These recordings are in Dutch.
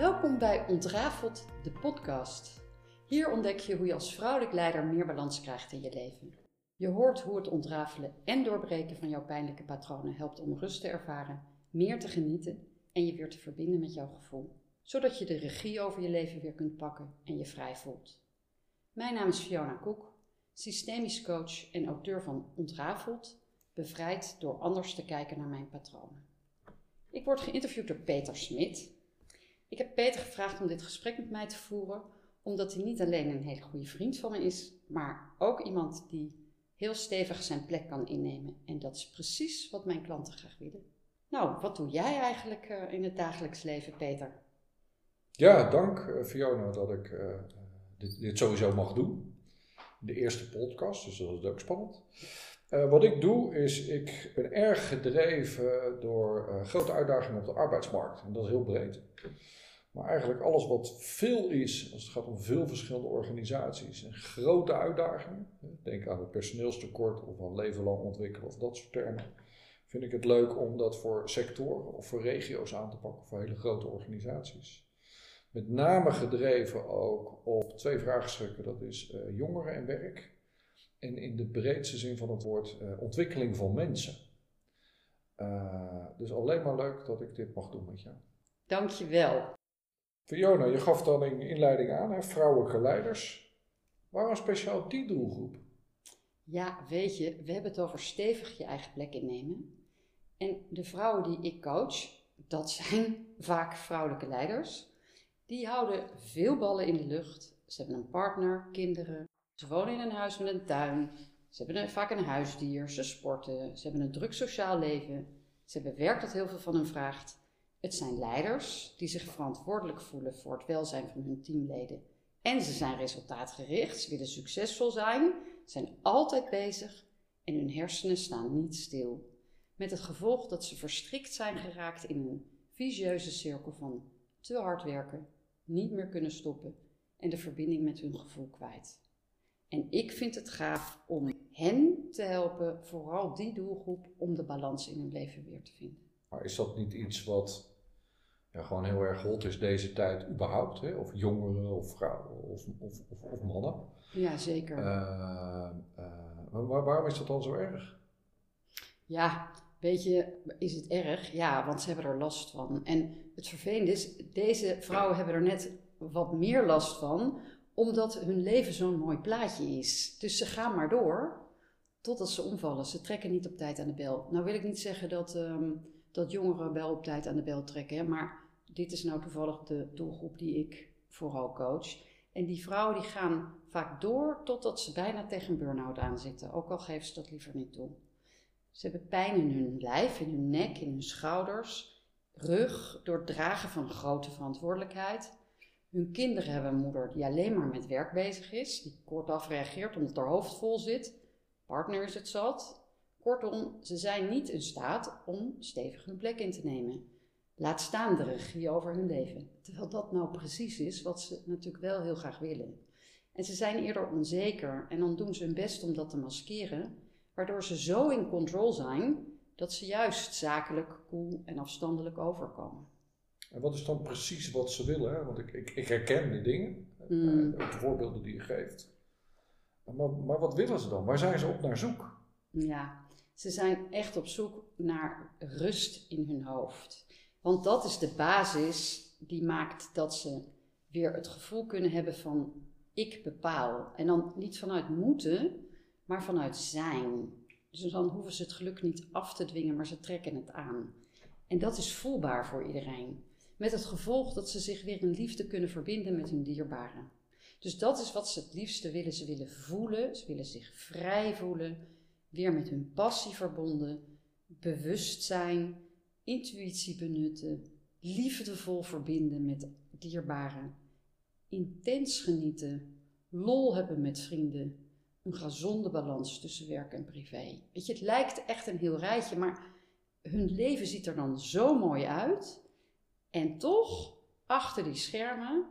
Welkom bij Ontrafeld, de podcast. Hier ontdek je hoe je als vrouwelijk leider meer balans krijgt in je leven. Je hoort hoe het ontrafelen en doorbreken van jouw pijnlijke patronen helpt om rust te ervaren, meer te genieten en je weer te verbinden met jouw gevoel, zodat je de regie over je leven weer kunt pakken en je vrij voelt. Mijn naam is Fiona Koek, systemisch coach en auteur van Ontrafeld, bevrijd door anders te kijken naar mijn patronen. Ik word geïnterviewd door Peter Smit. Ik heb Peter gevraagd om dit gesprek met mij te voeren, omdat hij niet alleen een hele goede vriend van me is, maar ook iemand die heel stevig zijn plek kan innemen. En dat is precies wat mijn klanten graag willen. Nou, wat doe jij eigenlijk uh, in het dagelijks leven, Peter? Ja, dank uh, Fiona dat ik uh, dit, dit, sowieso mag doen. De eerste podcast, dus dat is ook spannend. wat ik doe is, ik ben erg gedreven door grote uitdagingen op de arbeidsmarkt. En dat is heel breed. Maar eigenlijk alles wat veel is, als het gaat om veel verschillende organisaties en grote uitdagingen, denk aan het personeelstekort of aan leven lang ontwikkelen of dat soort termen, vind ik het leuk om dat voor sectoren of voor regio's aan te pakken, voor hele grote organisaties. Met name gedreven ook op twee vraagstukken, dat is uh, jongeren en werk en in de breedste zin van het woord uh, ontwikkeling van mensen. Uh, dus alleen maar leuk dat ik dit mag doen met jou. Dankjewel. Fiona, je gaf dan in inleiding aan, hè, vrouwelijke leiders. Waarom speciaal die doelgroep? Ja, weet je, we hebben het over stevig je eigen plek innemen. En de vrouwen die ik coach, dat zijn vaak vrouwelijke leiders. Die houden veel ballen in de lucht. Ze hebben een partner, kinderen. Ze wonen in een huis met een tuin. Ze hebben vaak een huisdier. Ze sporten. Ze hebben een druk sociaal leven. Ze hebben werk dat heel veel van hen vraagt. Het zijn leiders die zich verantwoordelijk voelen voor het welzijn van hun teamleden. En ze zijn resultaatgericht, ze willen succesvol zijn, zijn altijd bezig en hun hersenen staan niet stil. Met het gevolg dat ze verstrikt zijn geraakt in een visieuze cirkel van te hard werken, niet meer kunnen stoppen en de verbinding met hun gevoel kwijt. En ik vind het gaaf om hen te helpen, vooral die doelgroep, om de balans in hun leven weer te vinden. Maar is dat niet iets wat ja, gewoon heel erg hot is deze tijd überhaupt? Hè? Of jongeren of vrouwen of, of, of, of mannen? Ja, zeker. Uh, uh, maar waarom is dat dan zo erg? Ja, weet je, is het erg? Ja, want ze hebben er last van. En het vervelende is, deze vrouwen hebben er net wat meer last van, omdat hun leven zo'n mooi plaatje is. Dus ze gaan maar door totdat ze omvallen. Ze trekken niet op tijd aan de bel. Nou wil ik niet zeggen dat, um, dat jongeren wel op tijd aan de bel trekken, hè, maar dit is nou toevallig de doelgroep die ik vooral coach. En die vrouwen die gaan vaak door totdat ze bijna tegen een burn-out aanzitten, ook al geven ze dat liever niet toe. Ze hebben pijn in hun lijf, in hun nek, in hun schouders, rug, door het dragen van grote verantwoordelijkheid. Hun kinderen hebben een moeder die alleen maar met werk bezig is, die kortaf reageert omdat haar hoofd vol zit. Partner is het zat. Kortom, ze zijn niet in staat om stevig hun plek in te nemen. Laat staan de regie over hun leven. Terwijl dat nou precies is wat ze natuurlijk wel heel graag willen. En ze zijn eerder onzeker en dan doen ze hun best om dat te maskeren, waardoor ze zo in control zijn dat ze juist zakelijk, cool en afstandelijk overkomen. En wat is dan precies wat ze willen? Hè? Want ik, ik, ik herken de dingen, mm. de voorbeelden die je geeft. Maar, maar wat willen ze dan? Waar zijn ze op naar zoek? Ja, ze zijn echt op zoek naar rust in hun hoofd. Want dat is de basis die maakt dat ze weer het gevoel kunnen hebben van ik bepaal. En dan niet vanuit moeten, maar vanuit zijn. Dus dan hoeven ze het geluk niet af te dwingen, maar ze trekken het aan. En dat is voelbaar voor iedereen. Met het gevolg dat ze zich weer in liefde kunnen verbinden met hun dierbaren. Dus dat is wat ze het liefste willen. Ze willen voelen, ze willen zich vrij voelen, weer met hun passie verbonden, bewust zijn, intuïtie benutten, liefdevol verbinden met dierbaren, intens genieten, lol hebben met vrienden, een gezonde balans tussen werk en privé. Weet je, het lijkt echt een heel rijtje, maar hun leven ziet er dan zo mooi uit. En toch, achter die schermen,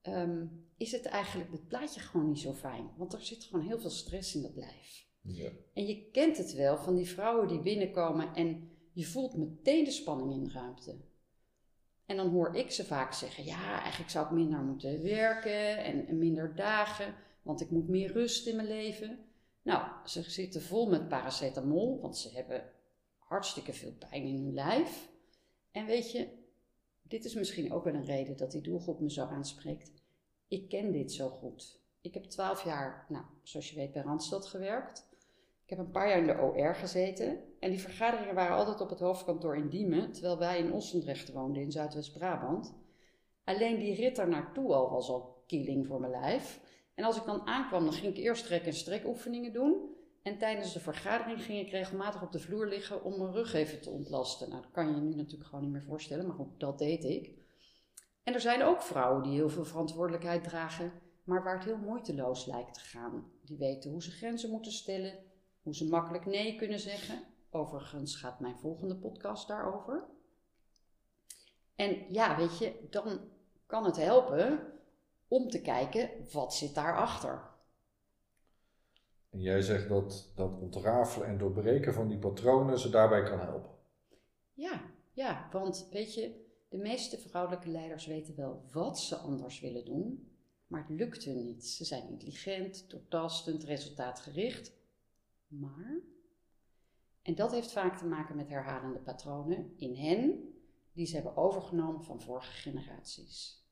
ehm, is het eigenlijk het plaatje gewoon niet zo fijn. Want er zit gewoon heel veel stress in dat lijf. En je kent het wel van die vrouwen die binnenkomen en je voelt meteen de spanning in de ruimte. En dan hoor ik ze vaak zeggen: ja, eigenlijk zou ik minder moeten werken en, en minder dagen, want ik moet meer rust in mijn leven. Nou, ze zitten vol met paracetamol, want ze hebben hartstikke veel pijn in hun lijf. En weet je, dit is misschien ook wel een reden dat die doelgroep me zo aanspreekt. Ik ken dit zo goed. Ik heb twaalf jaar, nou, zoals je weet, bij Randstad gewerkt. Ik heb een paar jaar in de OR gezeten. En die vergaderingen waren altijd op het hoofdkantoor in Diemen, terwijl wij in Ossendrecht woonden in Zuidwest-Brabant. Alleen die rit daar naartoe al was al killing voor mijn lijf. En als ik dan aankwam, dan ging ik eerst trek- en strekoefeningen doen. En tijdens de vergadering ging ik regelmatig op de vloer liggen om mijn rug even te ontlasten. Nou, dat kan je nu natuurlijk gewoon niet meer voorstellen, maar goed, dat deed ik. En er zijn ook vrouwen die heel veel verantwoordelijkheid dragen, maar waar het heel moeiteloos lijkt te gaan. Die weten hoe ze grenzen moeten stellen, hoe ze makkelijk nee kunnen zeggen. Overigens gaat mijn volgende podcast daarover. En ja, weet je, dan kan het helpen om te kijken wat zit daarachter. En jij zegt dat dat ontrafelen en doorbreken van die patronen ze daarbij kan helpen. Ja, ja, want weet je, de meeste vrouwelijke leiders weten wel wat ze anders willen doen, maar het lukt hun niet. Ze zijn intelligent, doortastend, resultaatgericht. Maar, en dat heeft vaak te maken met herhalende patronen in hen, die ze hebben overgenomen van vorige generaties.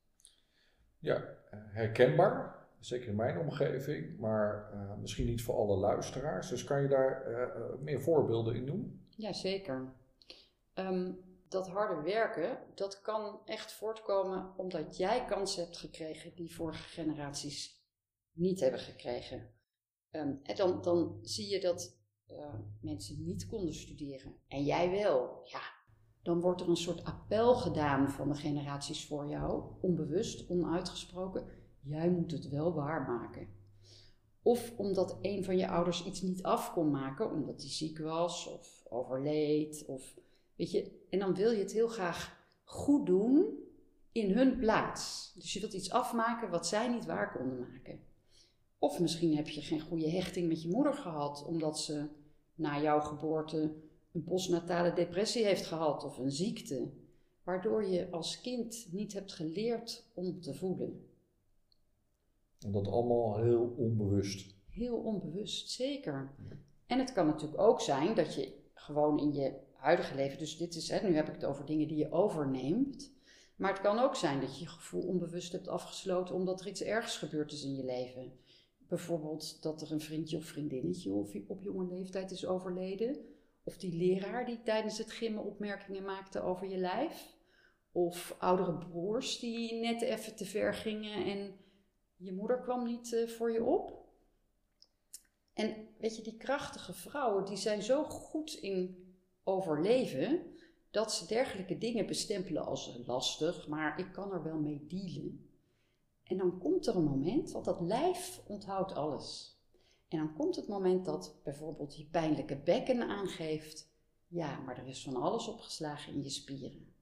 Ja, eh, herkenbaar. Zeker in mijn omgeving, maar uh, misschien niet voor alle luisteraars. Dus kan je daar uh, meer voorbeelden in doen? Jazeker. Um, dat harde werken, dat kan echt voortkomen omdat jij kansen hebt gekregen die vorige generaties niet hebben gekregen. En dan, dan zie je dat uh, mensen niet konden studeren en jij wel. Ja, dan wordt er een soort appel gedaan van de generaties voor jou, onbewust, onuitgesproken. Jij moet het wel waarmaken. Of omdat een van je ouders iets niet af kon maken, omdat hij ziek was of overleed. Of, weet je, en dan wil je het heel graag goed doen in hun plaats. Dus je wilt iets afmaken wat zij niet waar konden maken. Of misschien heb je geen goede hechting met je moeder gehad, omdat ze na jouw geboorte een postnatale depressie heeft gehad of een ziekte, waardoor je als kind niet hebt geleerd om te voelen. En dat allemaal heel onbewust. Heel onbewust, zeker. En het kan natuurlijk ook zijn dat je gewoon in je huidige leven, dus dit is, hè, nu heb ik het over dingen die je overneemt. Maar het kan ook zijn dat je je gevoel onbewust hebt afgesloten omdat er iets ergs gebeurd is in je leven. Bijvoorbeeld dat er een vriendje of vriendinnetje op jonge leeftijd is overleden. Of die leraar die tijdens het gimmen opmerkingen maakte over je lijf. Of oudere broers die net even te ver gingen en je moeder kwam niet uh, voor je op. En weet je, die krachtige vrouwen, die zijn zo goed in overleven, dat ze dergelijke dingen bestempelen als lastig, maar ik kan er wel mee dealen. En dan komt er een moment, want dat lijf onthoudt alles. En dan komt het moment dat bijvoorbeeld je pijnlijke bekken aangeeft, ja, maar er is van alles opgeslagen in je spieren.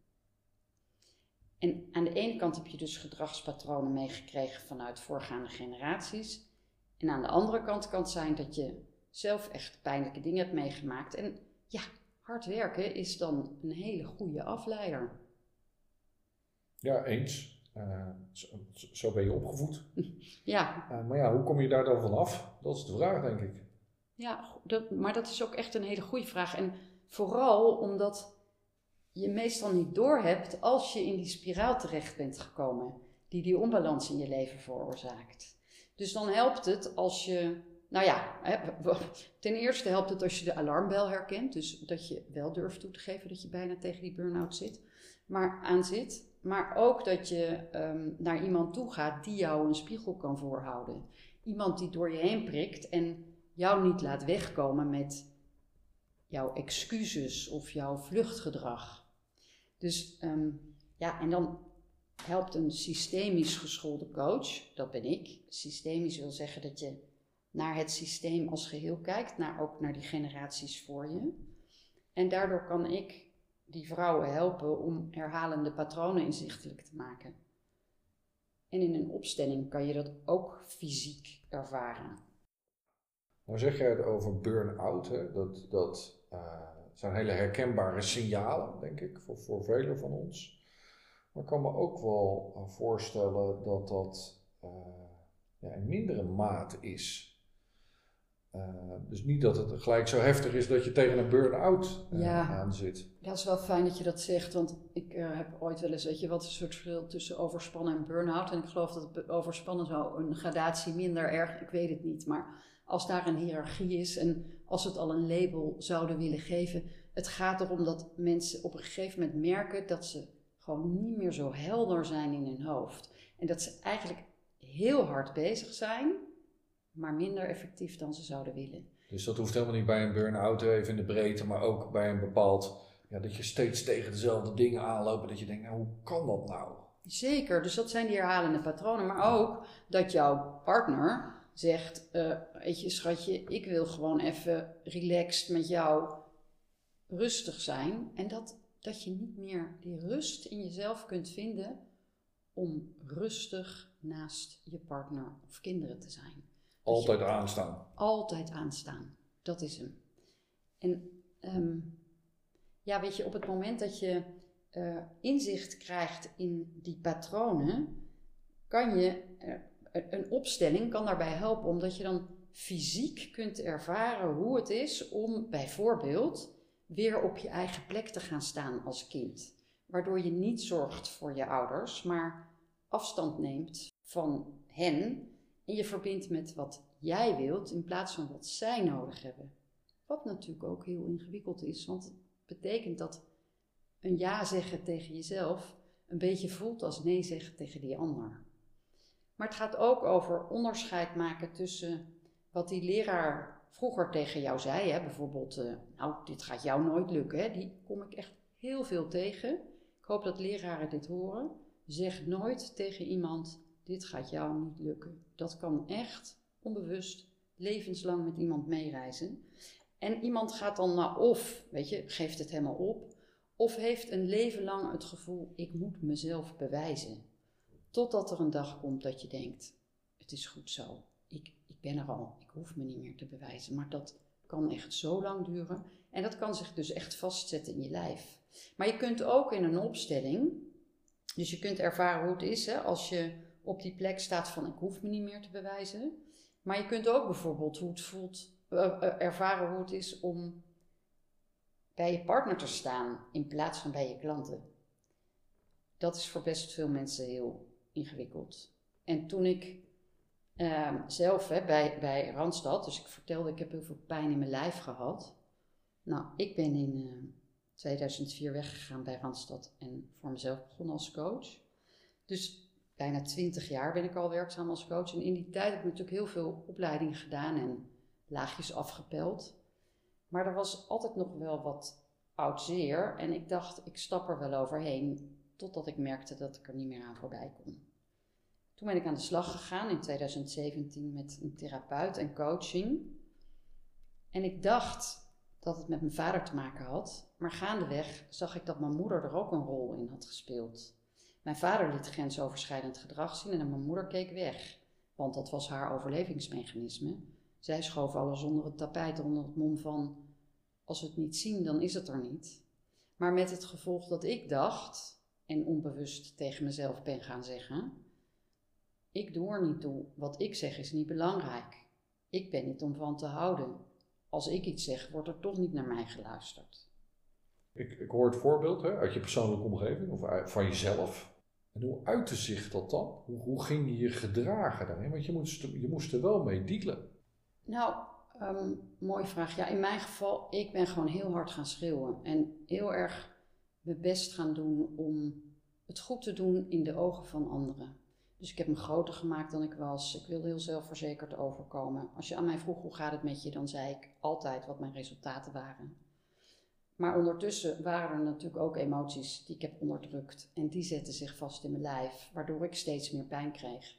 En aan de ene kant heb je dus gedragspatronen meegekregen vanuit voorgaande generaties. En aan de andere kant kan het zijn dat je zelf echt pijnlijke dingen hebt meegemaakt. En ja, hard werken is dan een hele goede afleider. Ja, eens. Uh, zo, zo, ben je opgevoed. Ja. Uh, maar ja, hoe kom je daar dan vanaf? Dat is de vraag, denk ik. Ja, dat, maar dat is ook echt een hele goede vraag. En vooral omdat je meestal niet doorhebt als je in die spiraal terecht bent gekomen, die die onbalans in je leven veroorzaakt. Dus dan helpt het als je, nou ja, ten eerste helpt het als je de alarmbel herkent, dus dat je wel durft toe te geven dat je bijna tegen die burn-out zit, maar aan zit. Maar ook dat je um, naar iemand toe gaat die jou een spiegel kan voorhouden. Iemand die door je heen prikt en jou niet laat wegkomen met jouw excuses of jouw vluchtgedrag. Dus um, ja, en dan helpt een systemisch geschoolde coach, dat ben ik. Systemisch wil zeggen dat je naar het systeem als geheel kijkt, naar, ook naar die generaties voor je. En daardoor kan ik die vrouwen helpen om herhalende patronen inzichtelijk te maken. En in een opstelling kan je dat ook fysiek ervaren. Nou zeg jij het over burn-out, dat, dat uh, zijn hele herkenbare signalen, denk ik, voor, velen van ons. Maar ik kan me ook wel eh, voorstellen dat dat uh, ja, in mindere mate is. Uh, dus niet dat het gelijk zo heftig is dat je tegen een burn-out uh, ja, aan zit. Dat is wel fijn dat je dat zegt, want ik uh, heb ooit wel eens, weet je, wat is een soort verschil tussen overspannen en burn-out. En ik geloof dat overspannen zo een gradatie minder erg, ik weet het niet. Maar als daar een hiërarchie is en als we het al een label zouden willen geven, het gaat erom dat mensen op een gegeven moment merken dat ze gewoon niet meer zo helder zijn in hun hoofd. En dat ze eigenlijk heel hard bezig zijn, maar minder effectief dan ze zouden willen. Dus dat hoeft helemaal niet bij een burn-out even in de breedte, maar ook bij een bepaald, ja, dat je steeds tegen dezelfde dingen aanloopt. Dat je denkt, nou hoe kan dat nou? Zeker, dus dat zijn die herhalende patronen. Maar ook dat jouw partner zegt, uh, weet je schatje, ik wil gewoon even relaxed met jou rustig zijn. En dat, dat je niet meer die rust in jezelf kunt vinden om rustig naast je partner of kinderen te zijn. Altijd aanstaan. Altijd aanstaan, dat is hem. En um, ja, weet je, op het moment dat je uh, inzicht krijgt in die patronen, kan je, uh, een opstelling kan daarbij helpen, omdat je dan fysiek kunt ervaren hoe het is om bijvoorbeeld weer op je eigen plek te gaan staan als kind. Waardoor je niet zorgt voor je ouders, maar afstand neemt van hen en je verbindt met wat jij wilt in plaats van wat zij nodig hebben. Wat natuurlijk ook heel ingewikkeld is, want het betekent dat een ja zeggen tegen jezelf een beetje voelt als nee zeggen tegen die ander. Maar het gaat ook over onderscheid maken tussen wat die leraar vroeger tegen jou zei. Hè? Bijvoorbeeld, uh, nou, dit gaat jou nooit lukken. Die kom ik echt heel veel tegen. Ik hoop dat leraren dit horen. Zeg nooit tegen iemand, dit gaat jou niet lukken. Dat kan echt onbewust levenslang met iemand meereizen. En iemand gaat dan naar of, weet je, geeft het helemaal op. Of heeft een leven lang het gevoel, ik moet mezelf bewijzen. Totdat er een dag komt dat je denkt, het is goed zo. Ik, ik ben er al, ik hoef me niet meer te bewijzen. Maar dat kan echt zo lang duren. En dat kan zich dus echt vastzetten in je lijf. Maar je kunt ook in een opstelling, dus je kunt ervaren hoe het is hè, als je op die plek staat van ik hoef me niet meer te bewijzen. Maar je kunt ook bijvoorbeeld hoe het voelt, uh, ervaren hoe het is om bij je partner te staan in plaats van bij je klanten. Dat is voor best veel mensen heel ingewikkeld. En toen ik uh, zelf hè, bij, bij Randstad, dus ik vertelde ik heb heel veel pijn in mijn lijf gehad. Nou, ik ben in 2004 weggegaan bij Randstad en voor mezelf begonnen als coach. Dus bijna twintig jaar ben ik al werkzaam als coach. En in die tijd heb ik natuurlijk heel veel opleidingen gedaan en laagjes afgepeld. Maar er was altijd nog wel wat oud zeer. En ik dacht, ik stap er wel overheen. Totdat ik merkte dat ik er niet meer aan voorbij kon. Toen ben ik aan de slag gegaan in 2017 met een therapeut en coaching. En ik dacht dat het met mijn vader te maken had. Maar gaandeweg zag ik dat mijn moeder er ook een rol in had gespeeld. Mijn vader liet grensoverschrijdend gedrag zien en mijn moeder keek weg, want dat was haar overlevingsmechanisme. Zij schoof alles onder het tapijt onder het mom van: als we het niet zien, dan is het er niet. Maar met het gevolg dat ik dacht, en onbewust tegen mezelf ben gaan zeggen: ik doe er niet toe, wat ik zeg is niet belangrijk. Ik ben niet om van te houden. Als ik iets zeg, wordt er toch niet naar mij geluisterd. Ik, ik hoor het voorbeeld hè, uit je persoonlijke omgeving of van jezelf. En hoe uitte zich dat dan? Hoe, hoe ging je je gedragen daarin? Want je moest, je moest er wel mee dealen. Nou, um, mooie vraag. Ja, in mijn geval, ik ben gewoon heel hard gaan schreeuwen. En heel erg mijn best gaan doen om het goed te doen in de ogen van anderen. Dus ik heb me groter gemaakt dan ik was. Ik wilde heel zelfverzekerd overkomen. Als je aan mij vroeg hoe gaat het met je, dan zei ik altijd wat mijn resultaten waren. Maar ondertussen waren er natuurlijk ook emoties die ik heb onderdrukt. En die zetten zich vast in mijn lijf, waardoor ik steeds meer pijn kreeg.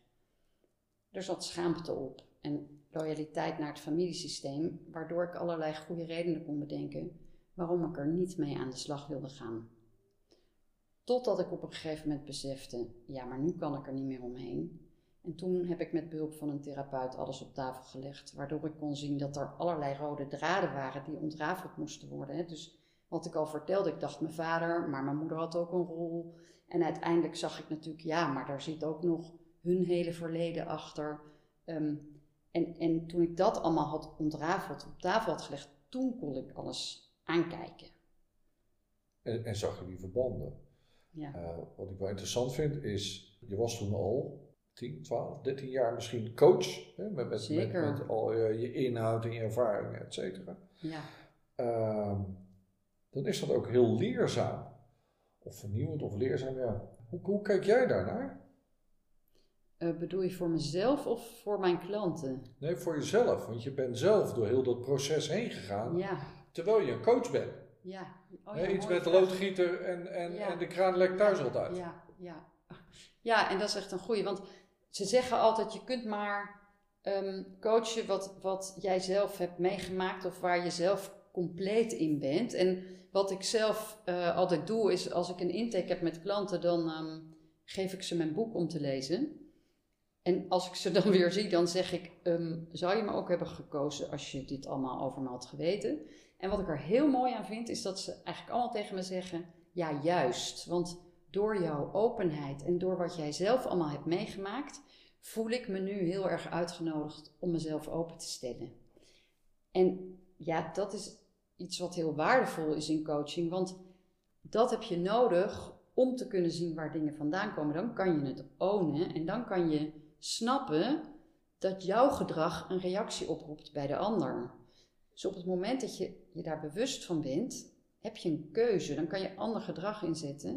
Er zat schaamte op en loyaliteit naar het familiesysteem, waardoor ik allerlei goede redenen kon bedenken waarom ik er niet mee aan de slag wilde gaan. Totdat ik op een gegeven moment besefte, ja, maar nu kan ik er niet meer omheen. En toen heb ik met behulp van een therapeut alles op tafel gelegd, waardoor ik kon zien dat er allerlei rode draden waren die ontrafeld moesten worden. Dus wat ik al vertelde, ik dacht mijn vader, maar mijn moeder had ook een rol. En uiteindelijk zag ik natuurlijk, ja, maar daar zit ook nog hun hele verleden achter. Ehm, en, en toen ik dat allemaal had ontrafeld, op tafel had gelegd, toen kon ik alles aankijken. En, en zag je die verbanden. Ja. Uh, wat ik wel interessant vind is, je was toen al 10, 12, 13 jaar misschien coach. Hè, met, met, Zeker. met, met al je, je, inhoud en je ervaringen, et cetera. Ja. Uh, dan is dat ook heel leerzaam. Of vernieuwend of leerzaam, ja. Hoe, hoe kijk jij daarnaar? Uh, bedoel je voor mezelf of voor mijn klanten? Nee, voor jezelf. Want je bent zelf door heel dat proces heen gegaan. Ja. Terwijl je een coach bent. Ja. Oh, ja iets met de loodgieter en, en, ja. en de kraan lekt thuis altijd. Ja, ja. ja, en dat is echt een goeie. Want ze zeggen altijd, je kunt maar um, coachen wat, wat jij zelf hebt meegemaakt of waar je zelf compleet in bent. En wat ik zelf uh, altijd doe, is als ik een intake heb met klanten, dan um, geef ik ze mijn boek om te lezen. En als ik ze dan weer zie, dan zeg ik: um, Zou je me ook hebben gekozen als je dit allemaal over me had geweten? En wat ik er heel mooi aan vind, is dat ze eigenlijk allemaal tegen me zeggen: Ja, juist. Want door jouw openheid en door wat jij zelf allemaal hebt meegemaakt, voel ik me nu heel erg uitgenodigd om mezelf open te stellen. En ja, dat is iets wat heel waardevol is in coaching, want dat heb je nodig om te kunnen zien waar dingen vandaan komen. Dan kan je het ownen en dan kan je snappen dat jouw gedrag een reactie oproept bij de ander. Dus op het moment dat je je daar bewust van bent, heb je een keuze. Dan kan je ander gedrag inzetten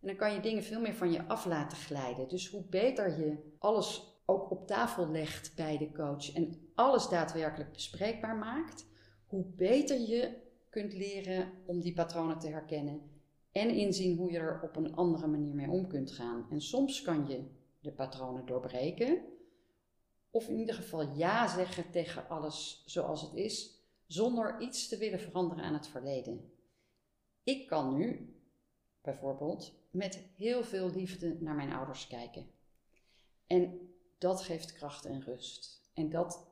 en dan kan je dingen veel meer van je af laten glijden. Dus hoe beter je alles ook op tafel legt bij de coach en alles daadwerkelijk bespreekbaar maakt, hoe beter je kunt leren om die patronen te herkennen en inzien hoe je er op een andere manier mee om kunt gaan. En soms kan je de patronen doorbreken, of in ieder geval ja zeggen tegen alles zoals het is, zonder iets te willen veranderen aan het verleden. Ik kan nu bijvoorbeeld met heel veel liefde naar mijn ouders kijken. En dat geeft kracht en rust. En dat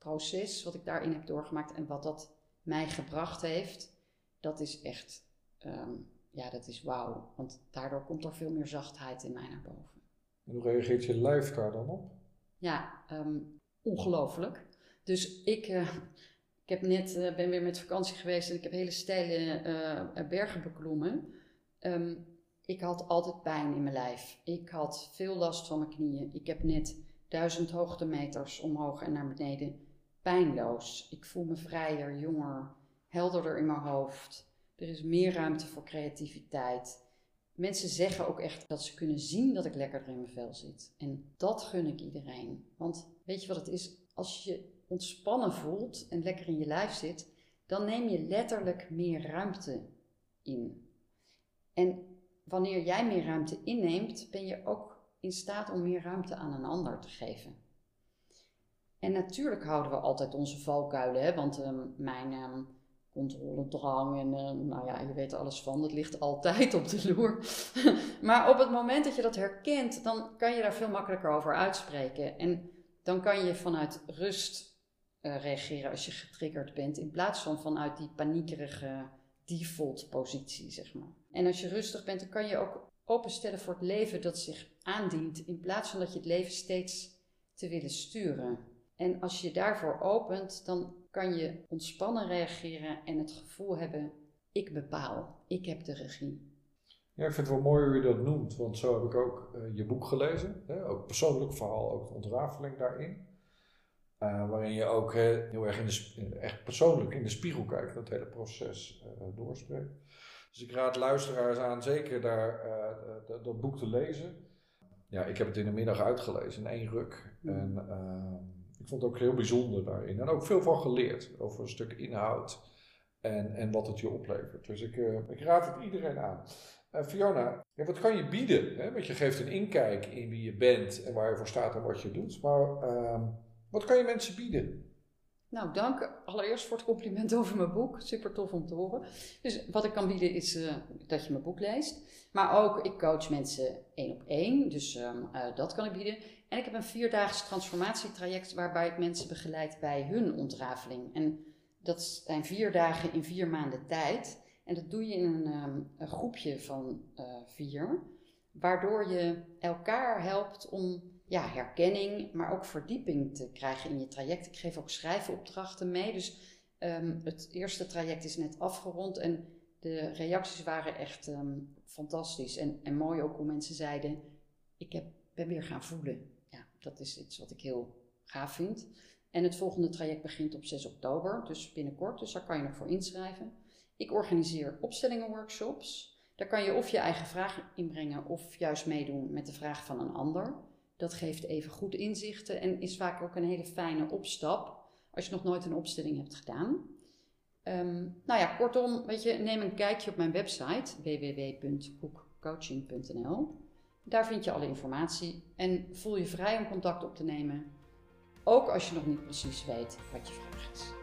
proces wat ik daarin heb doorgemaakt en wat dat mij gebracht heeft, dat is echt, um, ja, dat is wauw. Want daardoor komt er veel meer zachtheid in mij naar boven. En hoe reageert je lijf daar dan op? Ja, um, ongelooflijk. Dus ik, uh, ik heb net, uh, ben weer met vakantie geweest en ik heb hele steile uh, bergen beklommen. Um, ik had altijd pijn in mijn lijf. Ik had veel last van mijn knieën. Ik heb net duizend hoogtemeters omhoog en naar beneden pijnloos. Ik voel me vrijer, jonger, helderder in mijn hoofd. Er is meer ruimte voor creativiteit. Mensen zeggen ook echt dat ze kunnen zien dat ik lekkerder in mijn vel zit. En dat gun ik iedereen. Want weet je wat het is? Als je ontspannen voelt en lekker in je lijf zit, dan neem je letterlijk meer ruimte in. En wanneer jij meer ruimte inneemt, ben je ook in staat om meer ruimte aan een ander te geven. En natuurlijk houden we altijd onze valkuilen, hè? want um, mijn um, controledrang en um, nou ja, je weet er alles van, dat ligt altijd op de loer. maar op het moment dat je dat herkent, dan kan je daar veel makkelijker over uitspreken. En dan kan je vanuit rust uh, reageren als je getriggerd bent, in plaats van vanuit die paniekerige default positie, zeg maar. En als je rustig bent, dan kan je ook openstellen voor het leven dat zich aandient, in plaats van dat je het leven steeds te willen sturen. En als je daarvoor opent, dan kan je ontspannen reageren en het gevoel hebben: ik bepaal, ik heb de regie. Ja, ik vind het wel mooi hoe je dat noemt, want zo heb ik ook uh, je boek gelezen. Hè? Ook persoonlijk verhaal, ook de ontrafeling daarin. Uh, waarin je ook heel erg in de, echt persoonlijk in de spiegel kijkt, dat hele proces doorspreekt. Dus ik raad luisteraars aan zeker daar dat, dat boek te lezen. Ja, ik heb het in de middag uitgelezen in één ruk. Mm. En ehm, ik vond het ook heel bijzonder daarin. En ook veel van geleerd over een stuk inhoud en, en wat het je oplevert. Dus ik, uh, ik raad het iedereen aan. Uh, Fiona, wat kan je bieden? Hè? Want je geeft een inkijk in wie je bent en waar je voor staat en wat je doet. Maar uh, wat kan je mensen bieden? Nou, dank allereerst voor het compliment over mijn boek. Super tof om te horen. Dus wat ik kan bieden is uh, dat je mijn boek leest. Maar ook, ik coach mensen één op één. Dus uh, dat kan ik bieden. En ik heb een vierdaags transformatietraject waarbij ik mensen begeleid bij hun ontrafeling. En dat zijn vier dagen in vier maanden tijd. En dat doe je in een, ehm, groepje van uh, vier, waardoor je elkaar helpt om ja, herkenning, maar ook verdieping te krijgen in je traject. Ik geef ook schrijfopdrachten mee. Dus um, het eerste traject is net afgerond en de reacties waren echt um, fantastisch. En, en mooi ook hoe mensen zeiden, ik heb, ben weer gaan voelen. Dat is iets wat ik heel gaaf vind. En het volgende traject begint op 6 oktober, dus binnenkort. Dus daar kan je nog voor inschrijven. Ik organiseer opstellingenworkshops. Daar kan je of je eigen vragen inbrengen of juist meedoen met de vraag van een ander. Dat geeft even goed inzichten en is vaak ook een hele fijne opstap als je nog nooit een opstelling hebt gedaan. Um, nou ja, kortom, weet je, neem een kijkje op mijn website www.koekcoaching.nl. Daar vind je alle informatie en voel je vrij om contact op te nemen, ook als je nog niet precies weet wat je vraag is.